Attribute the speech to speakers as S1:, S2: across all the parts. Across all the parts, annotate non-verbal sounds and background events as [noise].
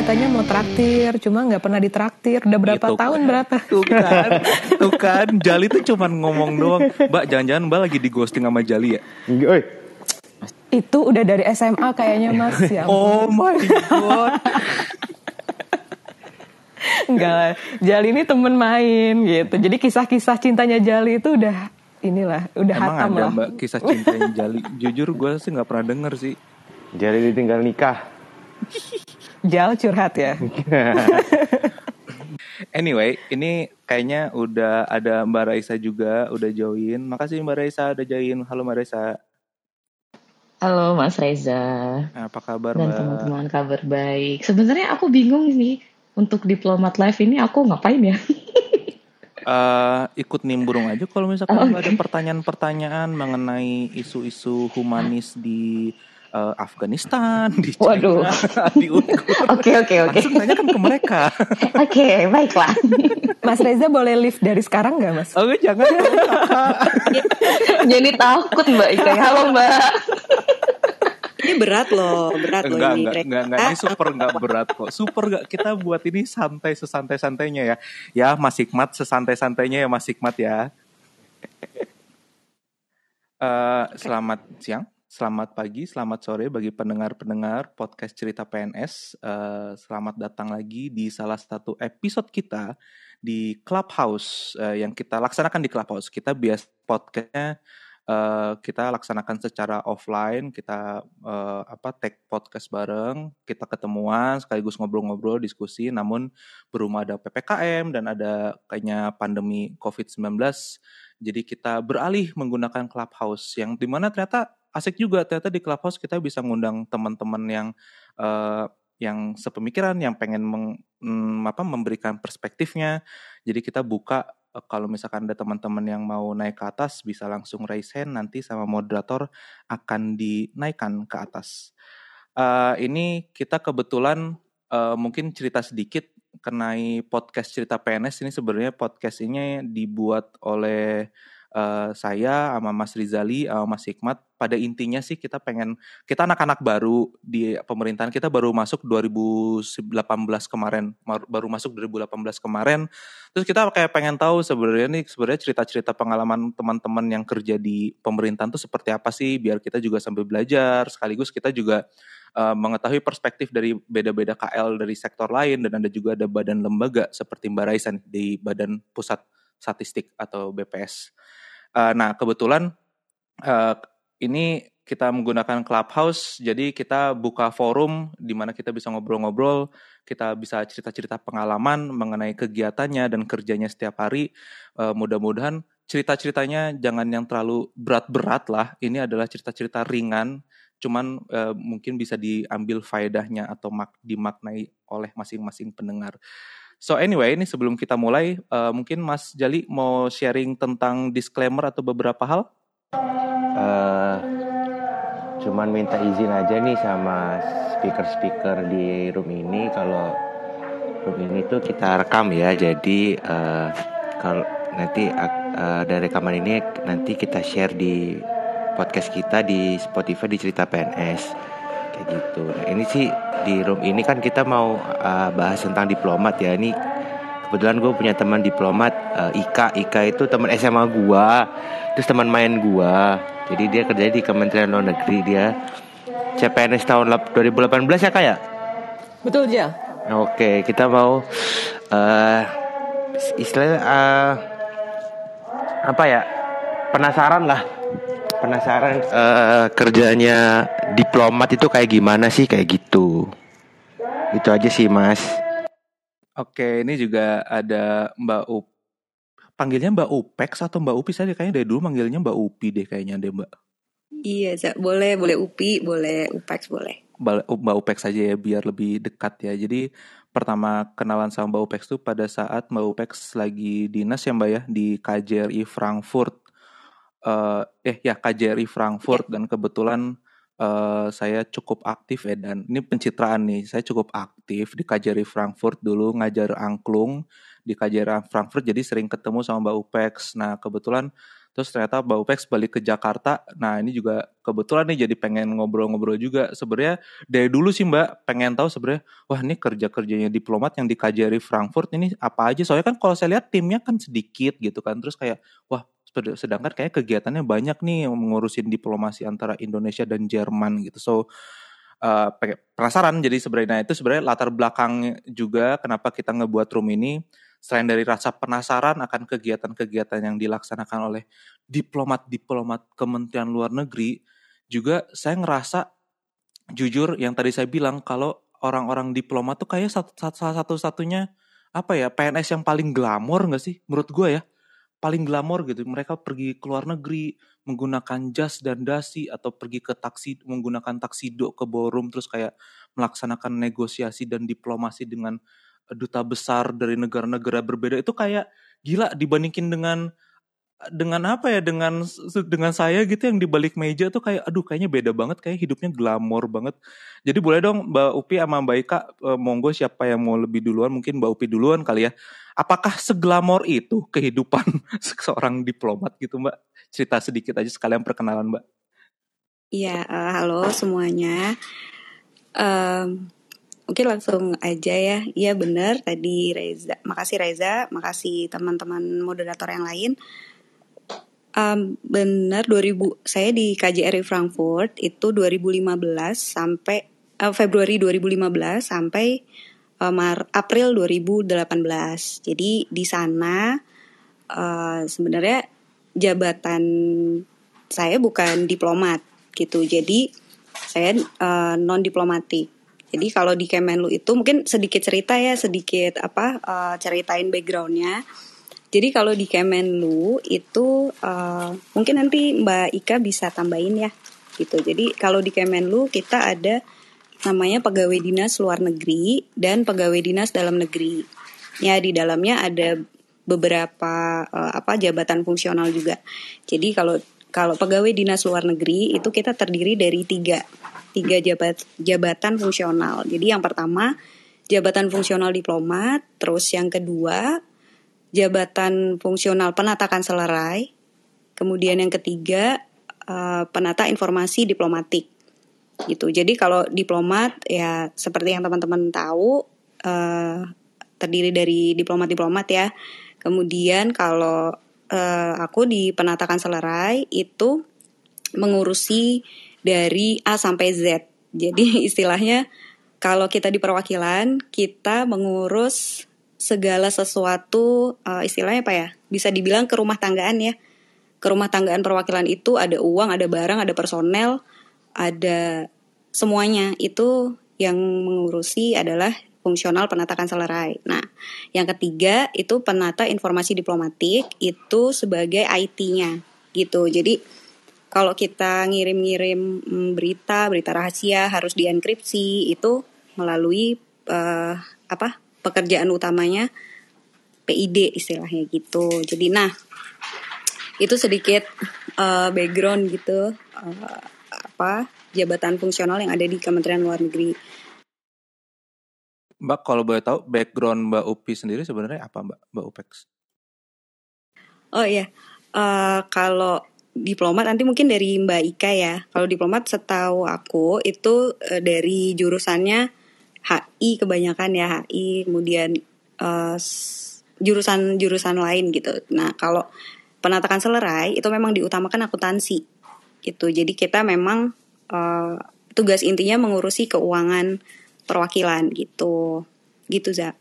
S1: Jali katanya mau traktir, cuma nggak pernah ditraktir. Udah berapa
S2: Itu
S1: tahun
S2: kan.
S1: berapa? [laughs]
S2: Tuh kan, tuh kan. Jali tuh cuman ngomong doang. Mbak, jangan-jangan Mbak lagi di ghosting sama Jali ya?
S3: Oi,
S1: Itu udah dari SMA kayaknya Mas. Ya [laughs] ampun.
S2: Oh my god.
S1: Enggak lah. Jali ini temen main gitu. Jadi kisah-kisah cintanya Jali itu udah inilah, udah
S2: Emang
S1: hatam
S2: ada
S1: lah.
S2: Mbak kisah cintanya Jali? [laughs] Jujur gue sih nggak pernah denger sih.
S3: jadi ditinggal nikah.
S1: Jal curhat ya. [laughs]
S2: Anyway, ini kayaknya udah ada Mbak Raisa juga udah join. Makasih Mbak Raisa udah join. Halo Mbak Raisa.
S4: Halo Mas Reza
S2: Apa kabar
S4: dan
S2: Mbak?
S4: teman-teman kabar baik. Sebenarnya aku bingung nih untuk diplomat live ini aku ngapain ya? [laughs]
S2: Eh, ikut nimbrung aja kalau misalkan
S4: Oh,
S2: Mbak ada pertanyaan-pertanyaan mengenai isu-isu humanis di eh, Afghanistan, di China,
S4: Waduh. [laughs]
S2: di Uyghur.
S4: Oke oke oke.
S2: Langsung tanyakan ke mereka. [laughs]
S4: Oke baiklah. [laughs]
S1: Mas Reza boleh live dari sekarang nggak Mas?
S2: Oh jangan.
S4: Jadi takut Mbak Ika. Halo Mbak.
S5: Ini berat loh, berat loh
S2: Enggak,
S5: ini.
S2: enggak, enggak, enggak, ini super enggak berat kok. Super enggak, kita buat ini santai sesantai-santainya ya. Ya, Mas Hikmat sesantai-santainya ya Mas Hikmat ya. Eh, selamat siang, selamat pagi, selamat sore bagi pendengar-pendengar podcast cerita PNS. Eh, selamat datang lagi di salah satu episode kita di Clubhouse eh, yang kita laksanakan di Clubhouse. Kita bias podcastnya eh, kita laksanakan secara offline, kita eh, apa tag podcast bareng, kita ketemuan sekaligus ngobrol-ngobrol, diskusi. Namun berhubung ada ppkm dan ada kayaknya pandemi COVID-19, jadi kita beralih menggunakan Clubhouse yang di mana ternyata asik juga. Ternyata di Clubhouse kita bisa ngundang teman-teman yang eh, yang sepemikiran, yang pengen meng- mm, apa memberikan perspektifnya. Jadi kita buka eh, kalau misalkan ada teman-teman yang mau naik ke atas bisa langsung raise hand nanti sama moderator akan dinaikkan ke atas. Eh, ini kita kebetulan eh, mungkin cerita sedikit kenai podcast cerita PNS ini sebenarnya podcast ini dibuat oleh eh, saya sama Mas Rizali sama Mas Hikmat pada intinya sih kita pengen kita anak-anak baru di pemerintahan kita baru masuk 2018 kemarin mar- baru masuk 2018 kemarin. Terus kita kayak pengen tahu sebenarnya nih sebenarnya cerita-cerita pengalaman teman-teman yang kerja di pemerintahan tuh seperti apa sih? Biar kita juga sambil belajar sekaligus kita juga eh, mengetahui perspektif dari beda-beda KL dari sektor lain dan ada juga ada badan lembaga seperti Mbak Raisa nih, di Badan Pusat Statistik atau BPS. Eh, nah kebetulan eh, ini kita menggunakan Clubhouse, jadi kita buka forum di mana kita bisa ngobrol-ngobrol, kita bisa cerita-cerita pengalaman mengenai kegiatannya dan kerjanya setiap hari. Eh, mudah-mudahan cerita-ceritanya jangan yang terlalu berat-berat lah. Ini adalah cerita-cerita ringan, cuman eh, mungkin bisa diambil faedahnya atau mak dimaknai oleh masing-masing pendengar. So anyway, ini sebelum kita mulai, eh, mungkin Mas Jali mau sharing tentang disclaimer atau beberapa hal?
S3: Eh, cuman minta izin aja nih sama speaker-speaker di room ini kalau room ini tuh kita rekam ya. Jadi eh, kalau nanti eh, dari rekaman ini nanti kita share di podcast kita di Spotify di cerita PNS kayak gitu. Nah ini sih di room ini kan kita mau eh, bahas tentang diplomat ya. Ini kebetulan gue punya teman diplomat eh, Ika. Ika itu teman SMA gua, terus teman main gua. Jadi dia kerja di Kementerian Luar Negeri dia CPNS tahun lap- 2018 ya kak ya?
S1: Betul Jal.
S3: Oke, kita mau eh istilahnya eh, apa ya? Penasaran lah. Penasaran eh, kerjanya diplomat itu kayak gimana sih kayak gitu. Itu aja sih, Mas.
S2: Oke, ini juga ada Mbak Up. Panggilnya Mbak Upex atau Mbak Upi saya kayaknya dari dulu manggilnya Mbak Upi deh kayaknya deh Mbak.
S5: Iya, boleh, boleh UPI, boleh UPEX, boleh.
S2: Mbak Mbak Upex saja ya biar lebih dekat ya. Jadi pertama kenalan sama Mbak Upex tuh pada saat Mbak Upex lagi dinas ya Mbak ya di KJRI Frankfurt. Eh eh ya KJRI Frankfurt dan kebetulan eh, saya cukup aktif ya dan ini pencitraan nih. Saya cukup aktif di KJRI Frankfurt dulu ngajar angklung di KJRI Frankfurt jadi sering ketemu sama Mbak Upex. Nah, kebetulan Terus ternyata Mbak Upex balik ke Jakarta. Nah ini juga kebetulan nih jadi pengen ngobrol-ngobrol juga. Sebenarnya dari dulu sih Mbak pengen tahu sebenarnya wah ini kerja-kerjanya diplomat yang di KJRI Frankfurt ini apa aja. Soalnya kan kalau saya lihat timnya kan sedikit gitu kan. Terus kayak wah sedangkan kayak kegiatannya banyak nih mengurusin diplomasi antara Indonesia dan Jerman gitu. So uh, penasaran. Jadi sebenarnya itu sebenarnya latar belakang juga kenapa kita ngebuat room ini. Selain dari rasa penasaran akan kegiatan-kegiatan yang dilaksanakan oleh diplomat-diplomat Kementerian Luar Negeri, juga saya ngerasa jujur yang tadi saya bilang kalau orang-orang diplomat tuh kayak satu, salah satu-satunya apa ya PNS yang paling glamor nggak sih menurut gue ya paling glamor gitu. Mereka pergi ke luar negeri menggunakan jas dan dasi atau pergi ke taksi menggunakan taksido ke ballroom terus kayak melaksanakan negosiasi dan diplomasi dengan duta besar dari negara-negara berbeda. Itu kayak gila dibandingin dengan dengan apa ya dengan dengan saya gitu yang di balik meja tuh kayak aduh kayaknya beda banget kayak hidupnya glamor banget jadi boleh dong Mbak Upi sama Mbak Ika eh, monggo siapa yang mau lebih duluan mungkin Mbak Upi duluan kali ya apakah seglamor itu kehidupan [laughs] seorang diplomat gitu Mbak cerita sedikit aja sekalian perkenalan Mbak
S5: Iya uh, halo semuanya um, Oke langsung aja ya. Iya benar tadi Reza. Makasih Reza, makasih teman-teman moderator yang lain. Um, benar 2000 saya di KJRI Frankfurt itu 2015 sampai uh, Februari 2015 sampai uh, Mar April 2018. Jadi di sana uh, sebenarnya jabatan saya bukan diplomat gitu. Jadi saya uh, non diplomatik jadi kalau di Kemenlu itu mungkin sedikit cerita ya, sedikit apa uh, ceritain backgroundnya. Jadi kalau di Kemenlu itu uh, mungkin nanti Mbak Ika bisa tambahin ya, gitu. Jadi kalau di Kemenlu kita ada namanya pegawai dinas luar negeri dan pegawai dinas dalam negeri. Ya di dalamnya ada beberapa uh, apa jabatan fungsional juga. Jadi kalau kalau pegawai dinas luar negeri itu kita terdiri dari tiga tiga jabat, jabatan fungsional. Jadi yang pertama jabatan fungsional diplomat, terus yang kedua jabatan fungsional penata kanselerai, kemudian yang ketiga uh, penata informasi diplomatik. Gitu. Jadi kalau diplomat ya seperti yang teman-teman tahu uh, terdiri dari diplomat-diplomat ya. Kemudian kalau uh, aku di penata kanselerai itu mengurusi dari A sampai Z. Jadi [laughs] istilahnya kalau kita di perwakilan kita mengurus segala sesuatu uh, istilahnya apa ya? Bisa dibilang ke rumah tanggaan ya. Ke rumah tanggaan perwakilan itu ada uang, ada barang, ada personel, ada semuanya. Itu yang mengurusi adalah fungsional penata kanselerai. Nah, yang ketiga itu penata informasi diplomatik itu sebagai IT-nya gitu. Jadi kalau kita ngirim-ngirim mm, berita berita rahasia harus dienkripsi itu melalui uh, apa pekerjaan utamanya PID istilahnya gitu. Jadi nah itu sedikit uh, background gitu uh, apa jabatan fungsional yang ada di Kementerian Luar Negeri.
S2: Mbak kalau boleh tahu background Mbak Upi sendiri sebenarnya apa Mbak Mbak Upex?
S5: Oh iya. Uh, kalau diplomat nanti mungkin dari Mbak Ika ya. Kalau diplomat setahu aku itu e, dari jurusannya HI kebanyakan ya HI, kemudian uh, jurusan-jurusan lain gitu. Nah kalau penatakan selerai itu memang diutamakan akuntansi gitu. Jadi kita memang uh, tugas intinya mengurusi keuangan perwakilan gitu, gitu Zak.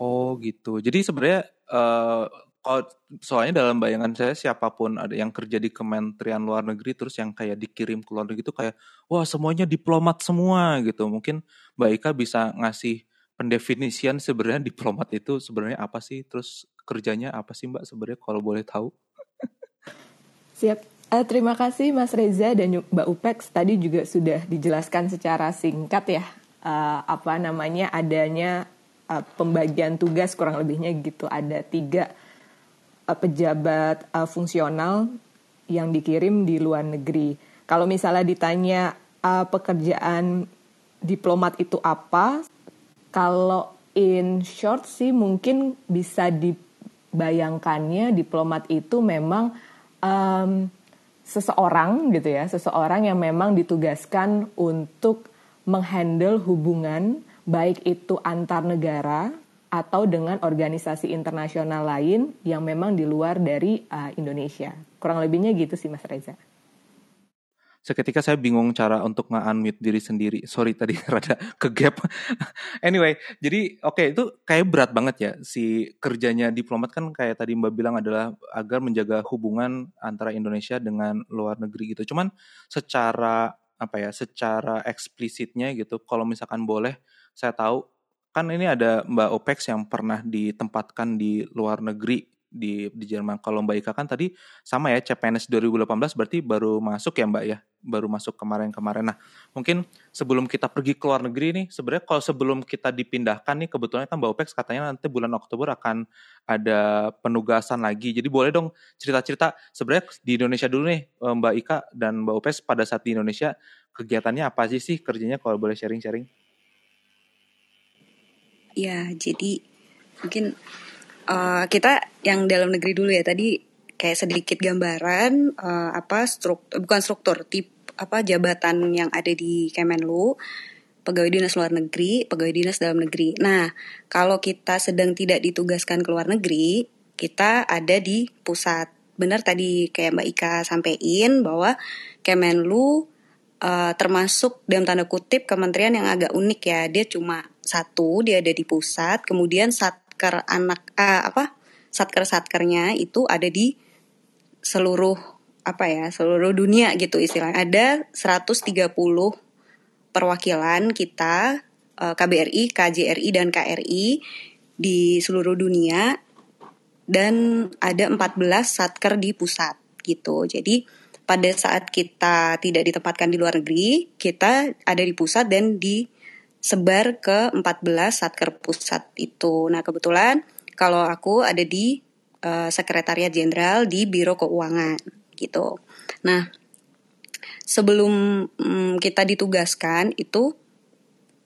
S2: Oh gitu. Jadi sebenarnya uh, Oh, soalnya dalam bayangan saya siapa pun ada yang kerja di Kementerian Luar Negeri terus yang kayak dikirim ke luar negeri itu kayak wah semuanya diplomat semua gitu. Mungkin Mbak Ika bisa ngasih pendefinisian sebenarnya diplomat itu sebenarnya apa sih? Terus kerjanya apa sih Mbak sebenarnya kalau boleh tahu?
S1: Siap. Uh, terima kasih Mas Reza dan Mbak Upex tadi juga sudah dijelaskan secara singkat ya uh, apa namanya adanya uh, pembagian tugas kurang lebihnya gitu ada tiga uh, pejabat uh, fungsional yang dikirim di luar negeri. Kalau misalnya ditanya uh, pekerjaan diplomat itu apa, kalau in short sih mungkin bisa dibayangkannya diplomat itu memang um, seseorang gitu ya, seseorang yang memang ditugaskan untuk menghandle hubungan baik itu antar negara atau dengan organisasi internasional lain yang memang di luar dari uh, Indonesia. Kurang lebihnya gitu sih Mas Reza
S2: seketika saya bingung cara untuk nge-unmute diri sendiri. Sorry tadi [laughs] rada ke gap. anyway, jadi oke okay, itu kayak berat banget ya si kerjanya diplomat kan kayak tadi Mbak bilang adalah agar menjaga hubungan antara Indonesia dengan luar negeri gitu. Cuman secara apa ya, secara eksplisitnya gitu kalau misalkan boleh saya tahu kan ini ada Mbak Opex yang pernah ditempatkan di luar negeri di di Jerman. Kalau Mbak Ika kan tadi sama ya CPNS 2018 berarti baru masuk ya Mbak ya, baru masuk kemarin-kemarin. Nah, mungkin sebelum kita pergi ke luar negeri nih, sebenarnya kalau sebelum kita dipindahkan nih kebetulan kan Mbak Opex katanya nanti bulan Oktober akan ada penugasan lagi. Jadi boleh dong cerita-cerita sebenarnya di Indonesia dulu nih eh, Mbak Ika dan Mbak Opex pada saat di Indonesia kegiatannya apa sih sih kerjanya kalau boleh sharing-sharing?
S5: Ya, jadi mungkin uh, kita yang dalam negeri dulu ya tadi kayak sedikit gambaran uh, apa struktur bukan struktur tip apa jabatan yang ada di Kemenlu pegawai dinas luar negeri, pegawai dinas dalam negeri. Nah, kalau kita sedang tidak ditugaskan ke luar negeri, kita ada di pusat. Benar tadi kayak Mbak Ika sampaikan bahwa Kemenlu uh, termasuk dalam tanda kutip kementerian yang agak unik ya. Dia cuma satu, dia ada di pusat, kemudian sat satker anak uh, apa satker satkernya itu ada di seluruh apa ya seluruh dunia gitu istilahnya ada 130 perwakilan kita uh, eh, KBRI, KJRI dan KRI di seluruh dunia dan ada 14 satker di pusat gitu. Jadi pada saat kita tidak ditempatkan di luar negeri, kita ada di pusat dan di sebar ke 14 satker pusat itu. Nah, kebetulan kalau aku ada di uh, Sekretariat Jenderal di Biro Keuangan gitu. Nah, sebelum um, kita ditugaskan itu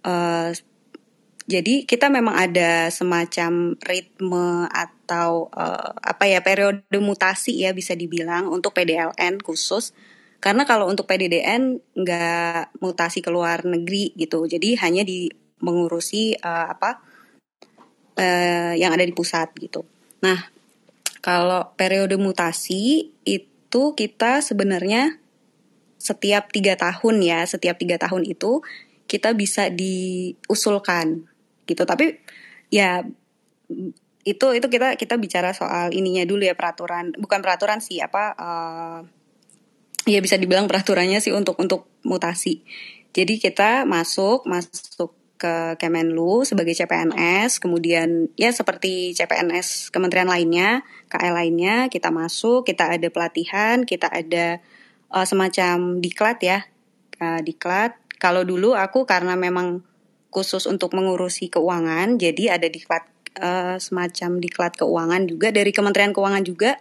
S5: uh, jadi kita memang ada semacam ritme atau uh, apa ya periode mutasi ya bisa dibilang untuk PDLN khusus karena kalau untuk PDDN nggak mutasi ke luar negeri gitu, jadi hanya di mengurusi uh, apa uh, yang ada di pusat gitu. Nah, kalau periode mutasi itu kita sebenarnya setiap tiga tahun ya, setiap tiga tahun itu kita bisa diusulkan gitu. Tapi ya itu itu kita kita bicara soal ininya dulu ya peraturan, bukan peraturan sih apa. Uh, ya bisa dibilang peraturannya sih untuk untuk mutasi. Jadi kita masuk masuk ke Kemenlu sebagai CPNS, kemudian ya seperti CPNS kementerian lainnya, KL lainnya, kita masuk, kita ada pelatihan, kita ada uh, semacam diklat ya, uh, diklat. Kalau dulu aku karena memang khusus untuk mengurusi keuangan, jadi ada diklat uh, semacam diklat keuangan juga dari Kementerian Keuangan juga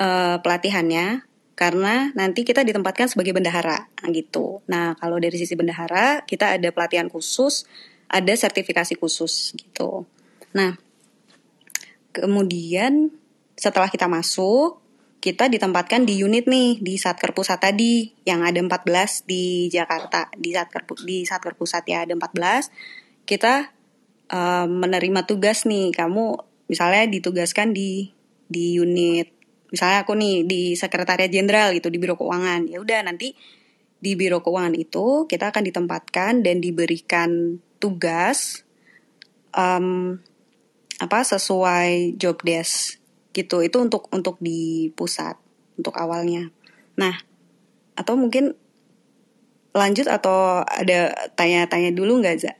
S5: uh, pelatihannya karena nanti kita ditempatkan sebagai bendahara gitu. Nah, kalau dari sisi bendahara kita ada pelatihan khusus, ada sertifikasi khusus gitu. Nah, kemudian setelah kita masuk, kita ditempatkan di unit nih di Satker Pusat tadi yang ada 14 di Jakarta. Di Satker di Satker Pusat ya ada 14. Kita uh, menerima tugas nih, kamu misalnya ditugaskan di di unit misalnya aku nih di sekretariat jenderal gitu di biro keuangan ya udah nanti di biro keuangan itu kita akan ditempatkan dan diberikan tugas um, apa sesuai job desk gitu itu untuk untuk di pusat untuk awalnya nah atau mungkin lanjut atau ada tanya-tanya dulu nggak za?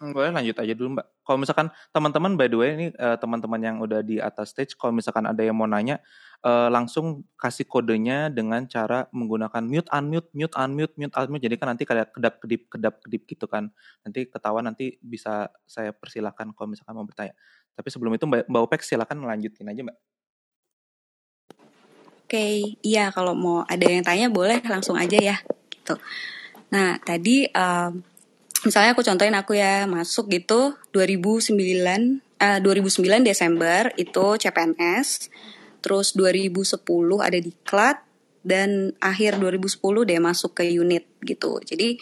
S2: Boleh lanjut aja dulu mbak. Kalau misalkan teman-teman by the way ini uh, teman-teman yang udah di atas stage, kalau misalkan ada yang mau nanya, uh, langsung kasih kodenya dengan cara menggunakan mute unmute mute unmute mute unmute. Jadi kan nanti kayak kedap kedip kedap kedip gitu kan. Nanti ketahuan nanti bisa saya persilahkan kalau misalkan mau bertanya. Tapi sebelum itu Mbak, Mbak Opek silakan melanjutin aja Mbak.
S5: Oke, okay, iya kalau mau ada yang tanya boleh langsung aja ya gitu. Nah tadi um, misalnya aku contohin aku ya masuk gitu 2009 uh, 2009 Desember itu CPNS terus 2010 ada di Klat dan akhir 2010 dia masuk ke unit gitu. Jadi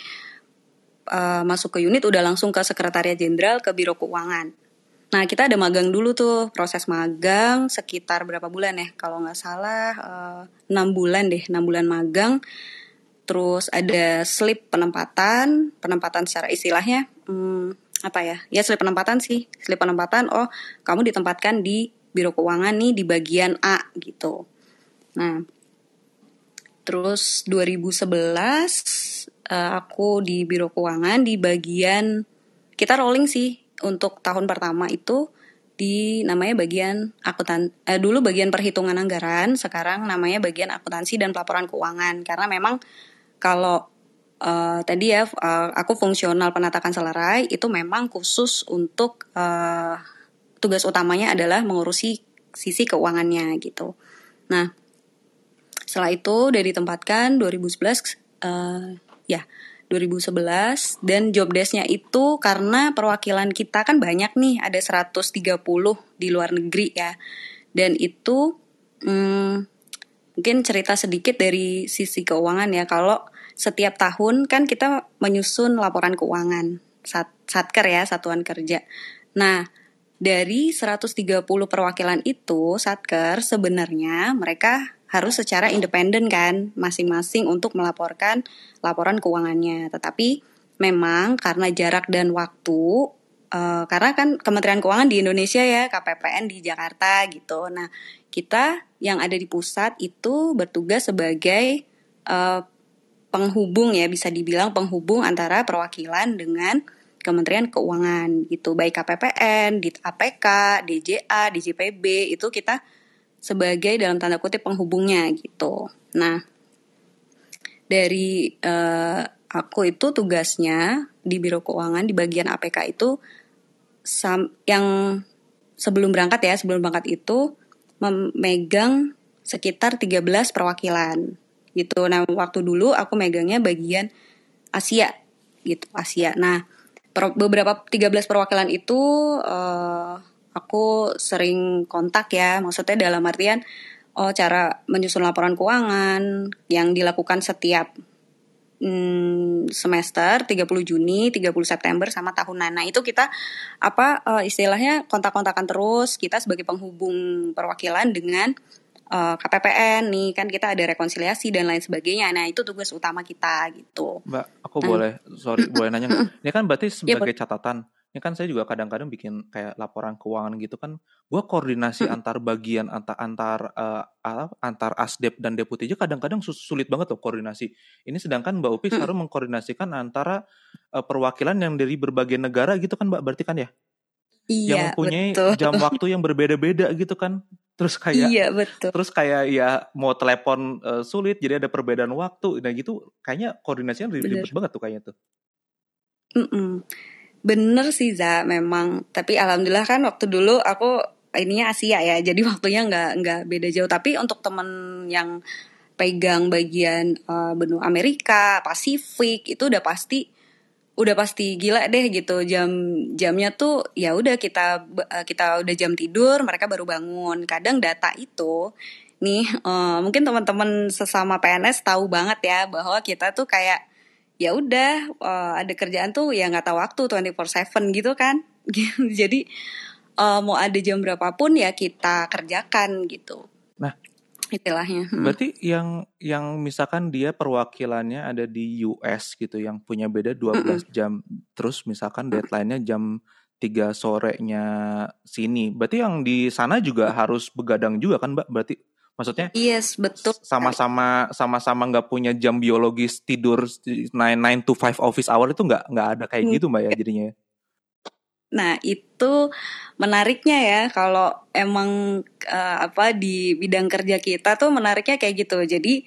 S5: uh, masuk ke unit udah langsung ke sekretariat jenderal ke biro keuangan. Nah kita ada magang dulu tuh proses magang sekitar berapa bulan ya kalau nggak salah uh, 6 bulan deh 6 bulan magang. Terus ada slip penempatan penempatan secara istilahnya hmm, apa ya? Ya slip penempatan sih. Slip penempatan oh kamu ditempatkan di biro keuangan nih di bagian A gitu. Nah Terus 2011 uh, eh, aku di Biro Keuangan di bagian kita rolling sih untuk tahun pertama itu di namanya bagian akuntan eh, dulu bagian perhitungan anggaran, sekarang namanya bagian akuntansi dan pelaporan keuangan. Karena memang kalau uh, tadi ya uh, aku fungsional penatakan selerai itu memang khusus untuk uh, tugas utamanya adalah mengurusi sisi keuangannya gitu. Nah, setelah itu udah ditempatkan 2011 uh, ya 2011 dan job desknya itu karena perwakilan kita kan banyak nih ada 130 di luar negeri ya dan itu hmm, mungkin cerita sedikit dari sisi keuangan ya kalau setiap tahun kan kita menyusun laporan keuangan sat satker ya satuan kerja nah dari 130 perwakilan itu satker sebenarnya mereka harus secara independen kan masing-masing untuk melaporkan laporan keuangannya. Tetapi memang karena jarak dan waktu uh, karena kan Kementerian Keuangan di Indonesia ya, KPPN di Jakarta gitu. Nah, kita yang ada di pusat itu bertugas sebagai uh, penghubung ya, bisa dibilang penghubung antara perwakilan dengan Kementerian Keuangan gitu, baik KPPN, di APK, DJA, DJPB itu kita sebagai dalam tanda kutip penghubungnya gitu. Nah, dari uh, aku itu tugasnya di Biro Keuangan di bagian APK itu sam yang sebelum berangkat ya, sebelum berangkat itu memegang sekitar 13 perwakilan gitu. Nah, waktu dulu aku megangnya bagian Asia gitu, Asia. Nah, per, beberapa 13 perwakilan itu uh, aku sering kontak ya, maksudnya dalam artian oh cara menyusun laporan keuangan yang dilakukan setiap hmm, semester 30 Juni, 30 September sama tahunan. Nah, itu kita apa uh, istilahnya kontak-kontakan terus kita sebagai penghubung perwakilan dengan uh, eh, KPPN nih kan kita ada rekonsiliasi dan lain sebagainya. Nah, itu tugas utama kita gitu.
S2: Mbak, aku nah. boleh sorry boleh nanya [laughs] Ini kan berarti iya, sebagai ya, catatan ini kan saya juga kadang-kadang bikin kayak laporan keuangan gitu kan gue koordinasi hmm. antar bagian antar antar uh, antar asdep dan deputi aja kadang-kadang sulit banget loh koordinasi ini sedangkan mbak Upi hmm. harus mengkoordinasikan antara uh, perwakilan yang dari berbagai negara gitu kan mbak berarti kan ya
S5: Iya,
S2: yang betul. jam waktu yang berbeda-beda gitu kan. Terus kayak
S5: Iya, betul.
S2: Terus kayak ya mau telepon uh, sulit jadi ada perbedaan waktu. Nah gitu kayaknya koordinasinya ribet banget tuh kayaknya tuh.
S5: Mm -mm. Bener sih Za, memang. Tapi alhamdulillah kan waktu dulu aku ininya Asia ya, [laughs] jadi waktunya nggak nggak beda jauh. Tapi untuk temen yang pegang bagian uh, benua Amerika, Pasifik itu udah pasti udah pasti gila deh gitu jam jamnya tuh ya udah kita uh, kita udah jam tidur mereka baru bangun kadang data itu nih uh, mungkin teman-teman sesama PNS tahu banget ya bahwa kita tuh kayak ya udah uh, ada kerjaan tuh ya nggak tahu waktu 24/7 gitu kan. [laughs] Jadi uh, mau ada jam berapapun ya kita kerjakan gitu.
S2: Nah
S5: istilahnya.
S2: Hmm. berarti yang yang misalkan dia perwakilannya ada di US gitu yang punya beda 12 mm -mm. jam terus misalkan deadline-nya jam 3 sorenya sini berarti yang di sana juga harus begadang juga kan mbak? Berarti Maksudnya?
S5: Yes, betul.
S2: Sama-sama sama-sama nggak punya jam biologis tidur nine nine to five office hour itu nggak nggak ada kayak gitu mbak ya jadinya. Ya?
S5: Nah itu menariknya ya kalau emang uh, apa di bidang kerja kita tuh menariknya kayak gitu. Jadi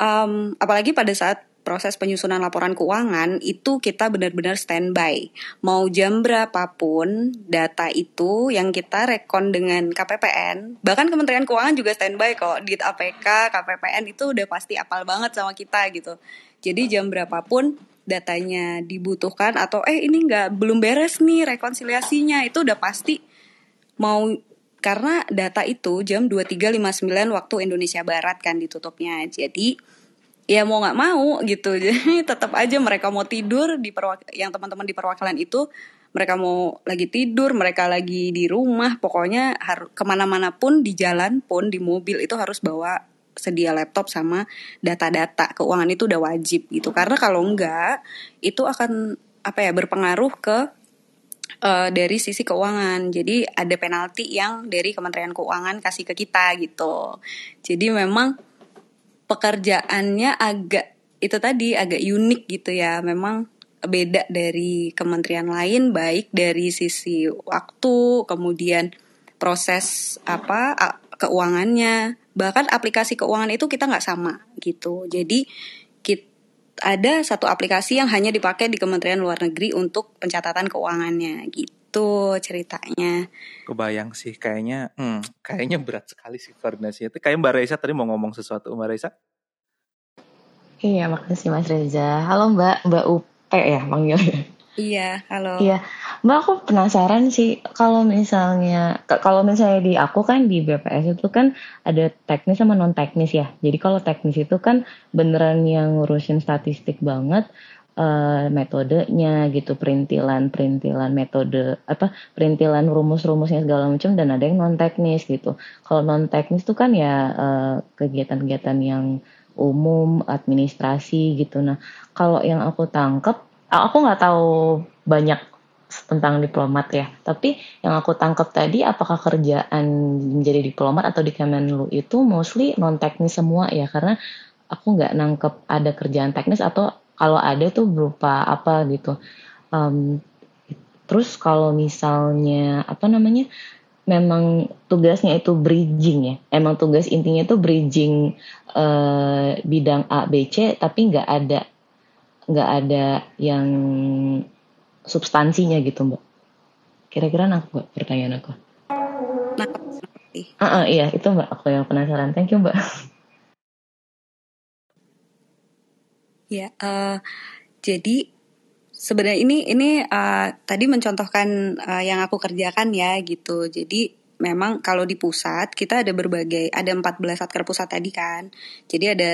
S5: um, apalagi pada saat proses penyusunan laporan keuangan itu kita benar-benar standby. Mau jam berapapun data itu yang kita rekon dengan KPPN, bahkan Kementerian Keuangan juga standby kok di APK, KPPN itu udah pasti apal banget sama kita gitu. Jadi jam berapapun datanya dibutuhkan atau eh ini nggak belum beres nih rekonsiliasinya itu udah pasti mau karena data itu jam 23.59 waktu Indonesia Barat kan ditutupnya. Jadi ya mau nggak mau gitu. [laughs] Jadi tetap aja mereka mau tidur di perwak yang teman-teman di perwakilan itu mereka mau lagi tidur, mereka lagi di rumah, pokoknya harus ke mana-mana pun di jalan pun di mobil itu harus bawa sedia laptop sama data-data. Keuangan itu udah wajib gitu. Karena kalau enggak itu akan apa ya berpengaruh ke uh, dari sisi keuangan. Jadi ada penalti yang dari Kementerian Keuangan kasih ke kita gitu. Jadi memang pekerjaannya agak itu tadi agak unik gitu ya. Memang beda dari kementerian lain baik dari sisi waktu kemudian proses apa keuangannya. Bahkan aplikasi keuangan itu kita nggak sama gitu. Jadi ada satu aplikasi yang hanya dipakai di Kementerian Luar Negeri untuk pencatatan keuangannya gitu ceritanya
S2: kebayang sih kayaknya hmm, kayaknya berat sekali sih koordinasinya itu kayak Mbak Reza tadi mau ngomong sesuatu Mbak Reza
S4: Iya, makasih Mas Reza. Halo Mbak, Mbak Upe ya manggilnya.
S5: Iya, halo.
S4: Iya, Mbak aku penasaran sih kalau misalnya kalau misalnya di aku kan di BPS itu kan ada teknis sama non teknis ya. Jadi kalau teknis itu kan beneran yang ngurusin statistik banget uh, metodenya gitu, perintilan perintilan metode apa perintilan rumus-rumusnya segala macam dan ada yang non teknis gitu. Kalau non teknis itu kan ya uh, kegiatan-kegiatan yang umum, administrasi gitu. Nah, kalau yang aku tangkap aku nggak tahu banyak tentang diplomat ya. Tapi yang aku tangkap tadi, apakah kerjaan menjadi diplomat atau di Kemenlu itu mostly non teknis semua ya? Karena aku nggak nangkep ada kerjaan teknis atau kalau ada tuh berupa apa gitu. Um, terus kalau misalnya apa namanya, memang tugasnya itu bridging ya. Emang tugas intinya itu bridging uh, bidang A, B, C, tapi nggak ada nggak ada yang substansinya gitu mbak. Kira-kira nak mbak pertanyaan aku? Nah uh, uh, iya itu mbak aku yang penasaran. Thank you mbak
S5: ya uh, jadi sebenarnya ini ini uh, tadi mencontohkan uh, yang aku kerjakan ya gitu. Jadi memang kalau di pusat kita ada berbagai ada 14 satker pusat tadi kan. Jadi ada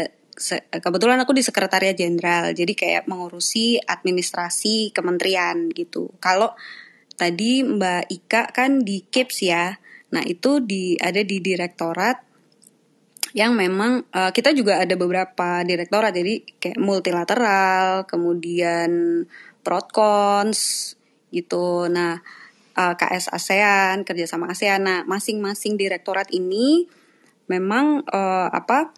S5: kebetulan aku di sekretariat jenderal jadi kayak mengurusi administrasi kementerian gitu. Kalau tadi Mbak Ika kan di KIPS ya nah itu di ada di direktorat yang memang uh, kita juga ada beberapa direktorat. Jadi kayak multilateral kemudian protkons gitu. Nah uh, eh, KS ASEAN kerjasama ASEAN. Nah masing-masing direktorat ini memang uh, apa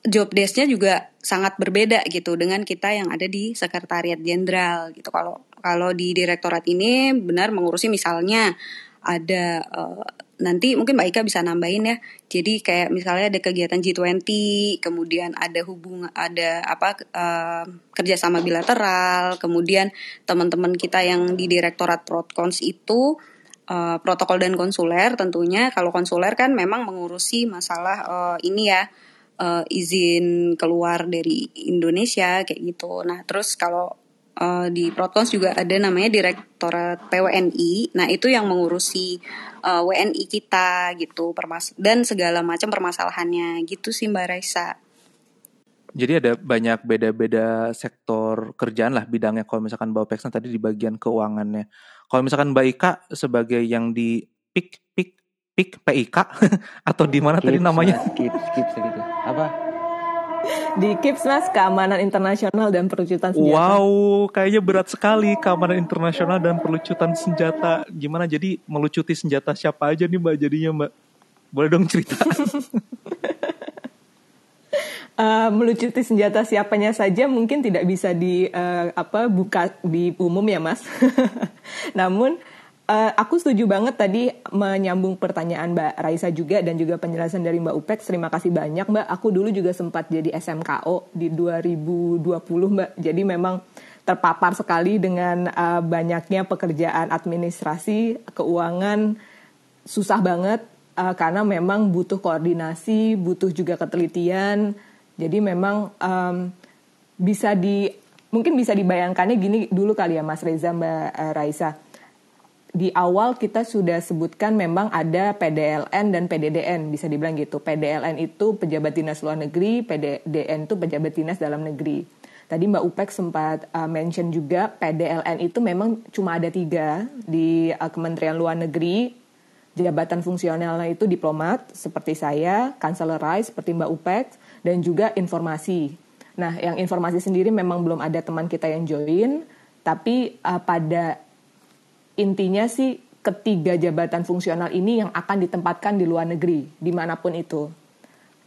S5: job desk-nya juga sangat berbeda gitu dengan kita yang ada di sekretariat jenderal gitu. Kalau kalau di direktorat ini benar mengurusi misalnya ada uh, nanti mungkin Mbak Ika bisa nambahin ya. Jadi kayak misalnya ada kegiatan G20, kemudian ada hubungan ada apa uh, kerjasama bilateral, kemudian teman-teman kita yang di Direktorat Protkons itu uh, protokol dan konsuler tentunya kalau konsuler kan memang mengurusi masalah uh, ini ya uh, izin keluar dari Indonesia kayak gitu. Nah, terus kalau uh, di Protons juga ada namanya Direktorat PWNI. Nah, itu yang mengurusi uh, WNI kita gitu, permas dan segala macam permasalahannya gitu sih Mbak Raisa.
S2: Jadi ada banyak beda-beda sektor kerjaan lah bidangnya kalau misalkan Mbak Peksan tadi di bagian keuangannya. Kalau misalkan Mbak Ika sebagai yang di PIK PIK PIK PIK [laughs] atau di mana tadi namanya?
S3: Skip skip segitu. Apa?
S1: Di KIPS mas keamanan internasional dan perlucutan senjata.
S2: Wow, kayaknya berat sekali keamanan internasional dan perlucutan senjata. Gimana jadi melucuti senjata siapa aja nih mbak jadinya mbak? Boleh dong cerita?
S1: Uh, [laughs] melucuti senjata siapanya saja mungkin tidak bisa di uh, apa buka di umum ya mas. [laughs] Namun Uh, aku setuju banget tadi menyambung pertanyaan Mbak Raisa juga dan juga penjelasan dari Mbak Upek. Terima kasih banyak Mbak. Aku dulu juga sempat jadi SMKO di 2020 Mbak. Jadi memang terpapar sekali dengan uh, banyaknya pekerjaan administrasi, keuangan susah banget uh, karena memang butuh koordinasi, butuh juga ketelitian. Jadi memang um, bisa di mungkin bisa dibayangkannya gini dulu kali ya Mas Reza Mbak uh, Raisa di awal kita sudah sebutkan memang ada PDLN dan PDDN bisa dibilang gitu. PDLN itu pejabat dinas luar negeri, PDDN itu pejabat dinas dalam negeri. Tadi Mbak Upek sempat uh, mention juga PDLN itu memang cuma ada tiga di uh, Kementerian Luar Negeri. Jabatan fungsionalnya itu diplomat seperti saya, kanselerai seperti Mbak Upek, dan juga informasi. Nah, yang informasi sendiri memang belum ada teman kita yang join, tapi uh, pada intinya sih ketiga jabatan fungsional ini yang akan ditempatkan di luar negeri, di mana pun itu.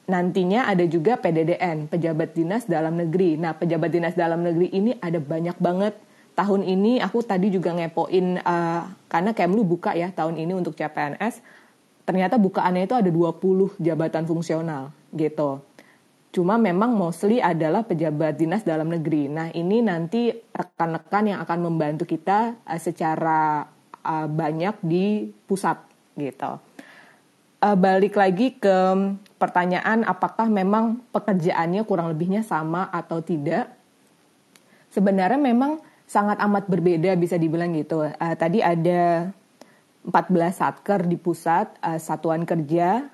S1: Nantinya ada juga PDDN, Pejabat Dinas Dalam Negeri. Nah, Pejabat Dinas Dalam Negeri ini ada banyak banget. Tahun ini aku tadi juga ngepoin, uh, karena Kemlu buka ya tahun ini untuk CPNS, ternyata bukaannya itu ada 20 jabatan fungsional gitu. Cuma memang mostly adalah pejabat dinas dalam negeri. Nah ini nanti rekan-rekan yang akan membantu kita uh, secara uh, banyak di pusat gitu. Uh, balik lagi ke pertanyaan apakah memang pekerjaannya kurang lebihnya sama atau tidak. Sebenarnya memang sangat amat berbeda bisa dibilang gitu. Uh, tadi ada 14 satker di pusat, uh, satuan kerja,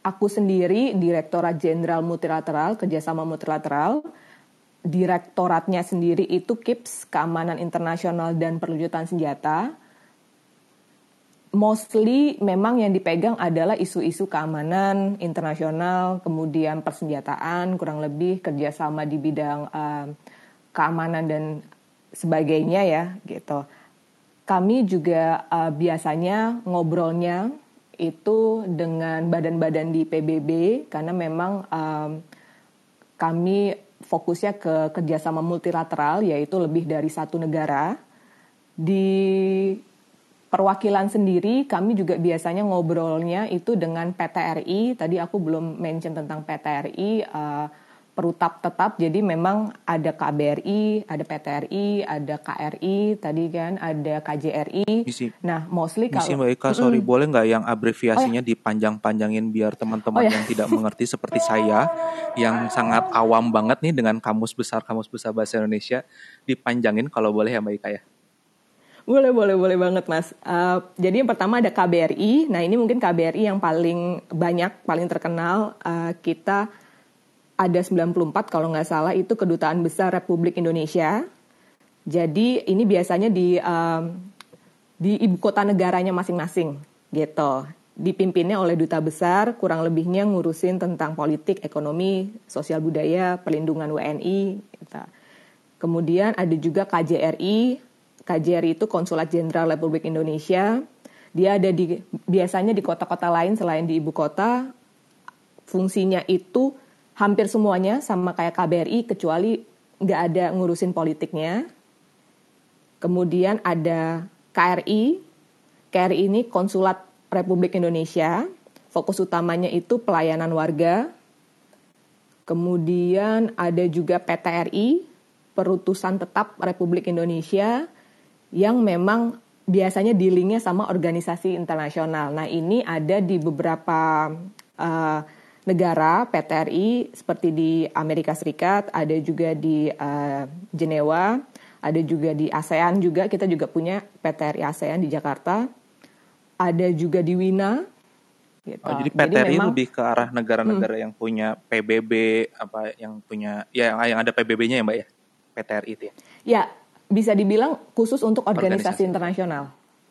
S1: aku sendiri Direktorat Jenderal Multilateral Kerjasama Multilateral direktoratnya sendiri itu KIPS Keamanan Internasional dan Perlucutan Senjata. Mostly memang yang dipegang adalah isu-isu keamanan internasional kemudian persenjataan kurang lebih kerjasama di bidang uh, keamanan dan sebagainya ya gitu. Kami juga uh, biasanya ngobrolnya itu dengan badan-badan di PBB karena memang um, kami fokusnya ke kerjasama multilateral yaitu lebih dari satu negara. Di perwakilan sendiri kami juga biasanya ngobrolnya itu dengan PTRI tadi aku belum mention tentang PTRI uh, perutap tetap jadi memang ada KBRI, ada PTRI, ada KRI, tadi kan ada KJRI.
S2: Misi.
S1: Nah, mostly
S2: Misi
S1: kalau
S2: Mbak Eka, sorry
S1: Mm-mm.
S2: boleh nggak yang abreviasinya dipanjang-panjangin biar teman-teman
S1: Oh, ya.
S2: yang tidak mengerti seperti saya yang sangat awam banget nih dengan kamus besar kamus besar bahasa Indonesia dipanjangin kalau boleh ya Mbak Eka ya.
S1: Boleh, boleh, boleh banget, Mas. Uh, jadi yang pertama ada KBRI. Nah, ini mungkin KBRI yang paling banyak, paling terkenal. Uh, kita ada 94 kalau nggak salah itu Kedutaan Besar Republik Indonesia. Jadi ini biasanya di um, di ibu kota negaranya masing-masing gitu. Dipimpinnya oleh duta besar, kurang lebihnya ngurusin tentang politik, ekonomi, sosial budaya, perlindungan WNI. Gitu. Kemudian ada juga KJRI. KJRI itu Konsulat Jenderal Republik Indonesia. Dia ada di biasanya di kota-kota lain selain di ibu kota. Fungsinya itu hampir semuanya sama kayak KBRI kecuali nggak ada ngurusin politiknya. Kemudian ada KRI. KRI ini Konsulat Republik Indonesia. Fokus utamanya itu pelayanan warga. Kemudian ada juga PTRI, Perutusan Tetap Republik Indonesia, yang memang biasanya dealingnya sama organisasi internasional. Nah ini ada di beberapa uh, negara PTRI seperti di Amerika Serikat, ada juga di uh, Jenewa, ada juga di ASEAN juga kita juga punya PTRI ASEAN di Jakarta, ada juga di Wina. Gitu.
S2: Oh, jadi PTRI
S1: memang-
S2: lebih ke arah negara-negara yang punya PBB apa yang punya ya yang, yang ada PBB-nya ya Mbak ya. PTRI itu ya.
S1: Ya, bisa dibilang khusus untuk organisasi,
S2: Organisasi.
S1: internasional.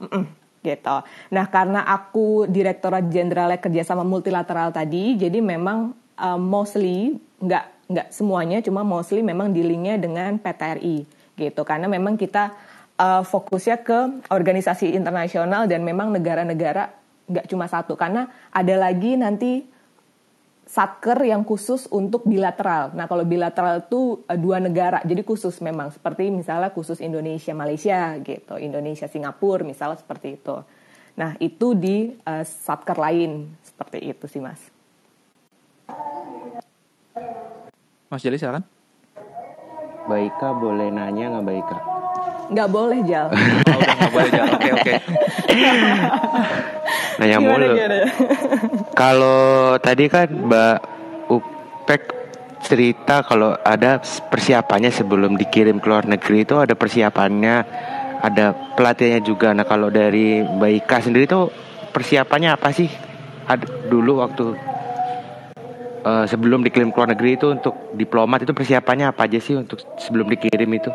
S1: Mm-mm, gitu. Nah, karena aku Direktorat Jenderal Kerjasama Multilateral tadi, jadi memang uh, mostly nggak nggak semuanya, cuma mostly memang dealingnya dengan PTRI gitu. Karena memang kita uh, fokusnya ke organisasi internasional dan memang negara-negara nggak cuma satu. Karena ada lagi nanti satker yang khusus untuk bilateral. Nah, kalau bilateral itu eh, dua negara, jadi khusus memang seperti misalnya khusus Indonesia Malaysia gitu, Indonesia Singapura misalnya seperti itu. Nah, itu di eh, satker lain seperti itu sih, Mas.
S2: Mas Jali silakan.
S3: Mbak Ika boleh nanya nggak Mbak Ika?
S1: Nggak boleh, Jal. [laughs]
S2: Oh, nggak boleh Jal. Oke oke. [laughs]
S3: Nanya
S1: Gimana,
S3: mulu. [laughs] Kalau tadi kan Mbak Upek cerita kalau ada persiapannya sebelum dikirim ke luar negeri itu ada persiapannya ada pelatihannya juga. Nah kalau dari Mbak Ika sendiri tuh persiapannya apa sih? Ada dulu waktu uh, sebelum dikirim ke luar negeri itu untuk diplomat itu persiapannya apa aja sih untuk sebelum dikirim itu?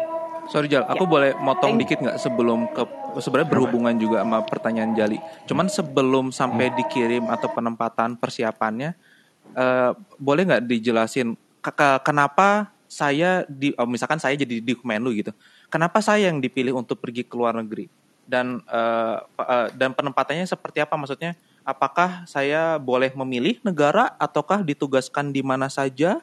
S2: Sorry Jal, aku ya. boleh motong dikit nggak sebelum ke sebenarnya berhubungan juga sama pertanyaan Jali. Cuman sebelum sampai hmm. dikirim atau penempatan persiapannya, uh, boleh nggak dijelasin ke, ke, kenapa saya di oh, misalkan saya jadi di Kemenlu gitu. Kenapa saya yang dipilih untuk pergi ke luar negeri? Dan uh, uh, dan penempatannya seperti apa maksudnya? Apakah saya boleh memilih negara ataukah ditugaskan di mana saja?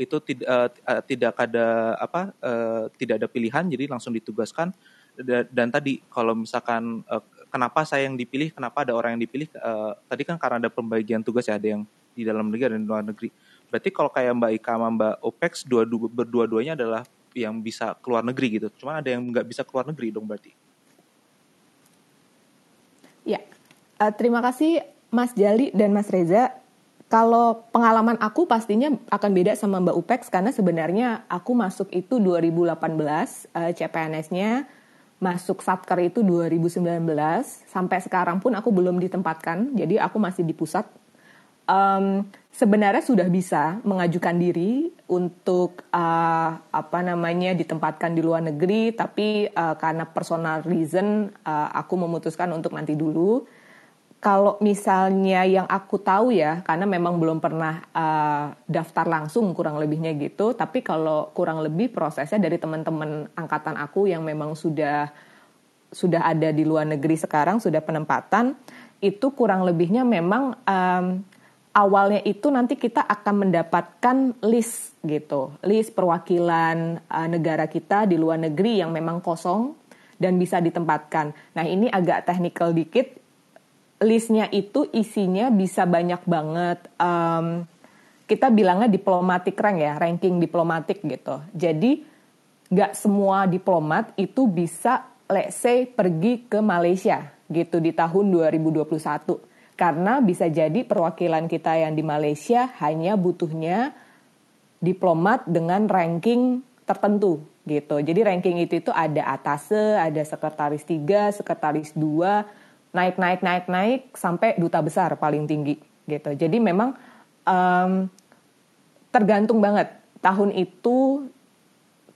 S2: Itu tidak uh, uh, tidak ada apa uh, tidak ada pilihan jadi langsung ditugaskan. Dan, dan tadi kalau misalkan uh, kenapa saya yang dipilih kenapa ada orang yang dipilih uh, tadi kan karena ada pembagian tugas ya ada yang di dalam negeri dan di luar negeri. Berarti kalau kayak Mbak Ika sama Mbak Opex dua, dua berdua-duanya adalah yang bisa keluar negeri gitu. Cuma ada yang nggak bisa keluar negeri dong berarti.
S1: Ya. Uh, terima kasih Mas Jali dan Mas Reza kalau pengalaman aku pastinya akan beda sama Mbak Upex karena sebenarnya aku masuk itu 2018 uh, CPNS-nya masuk Satker itu 2019 sampai sekarang pun aku belum ditempatkan jadi aku masih di pusat. Um, sebenarnya sudah bisa mengajukan diri untuk uh, apa namanya ditempatkan di luar negeri. Tapi uh, karena personal reason uh, aku memutuskan untuk nanti dulu kalau misalnya yang aku tahu ya, karena memang belum pernah uh, daftar langsung kurang lebihnya gitu, tapi kalau kurang lebih prosesnya dari teman-teman angkatan aku yang memang sudah sudah ada di luar negeri sekarang, sudah penempatan, itu kurang lebihnya memang um, awalnya itu nanti kita akan mendapatkan list gitu, list perwakilan uh, negara kita di luar negeri yang memang kosong dan bisa ditempatkan. Nah ini agak teknikal dikit, listnya itu isinya bisa banyak banget. Um, kita bilangnya diplomatic rank ya, ranking diplomatik gitu. Jadi nggak semua diplomat itu bisa, let's say, pergi ke Malaysia gitu di tahun 2021. Karena bisa jadi perwakilan kita yang di Malaysia hanya butuhnya diplomat dengan ranking tertentu gitu. Jadi ranking itu itu ada atase, ada sekretaris 3, sekretaris 2, naik naik naik naik sampai duta besar paling tinggi gitu. Jadi memang um, tergantung banget tahun itu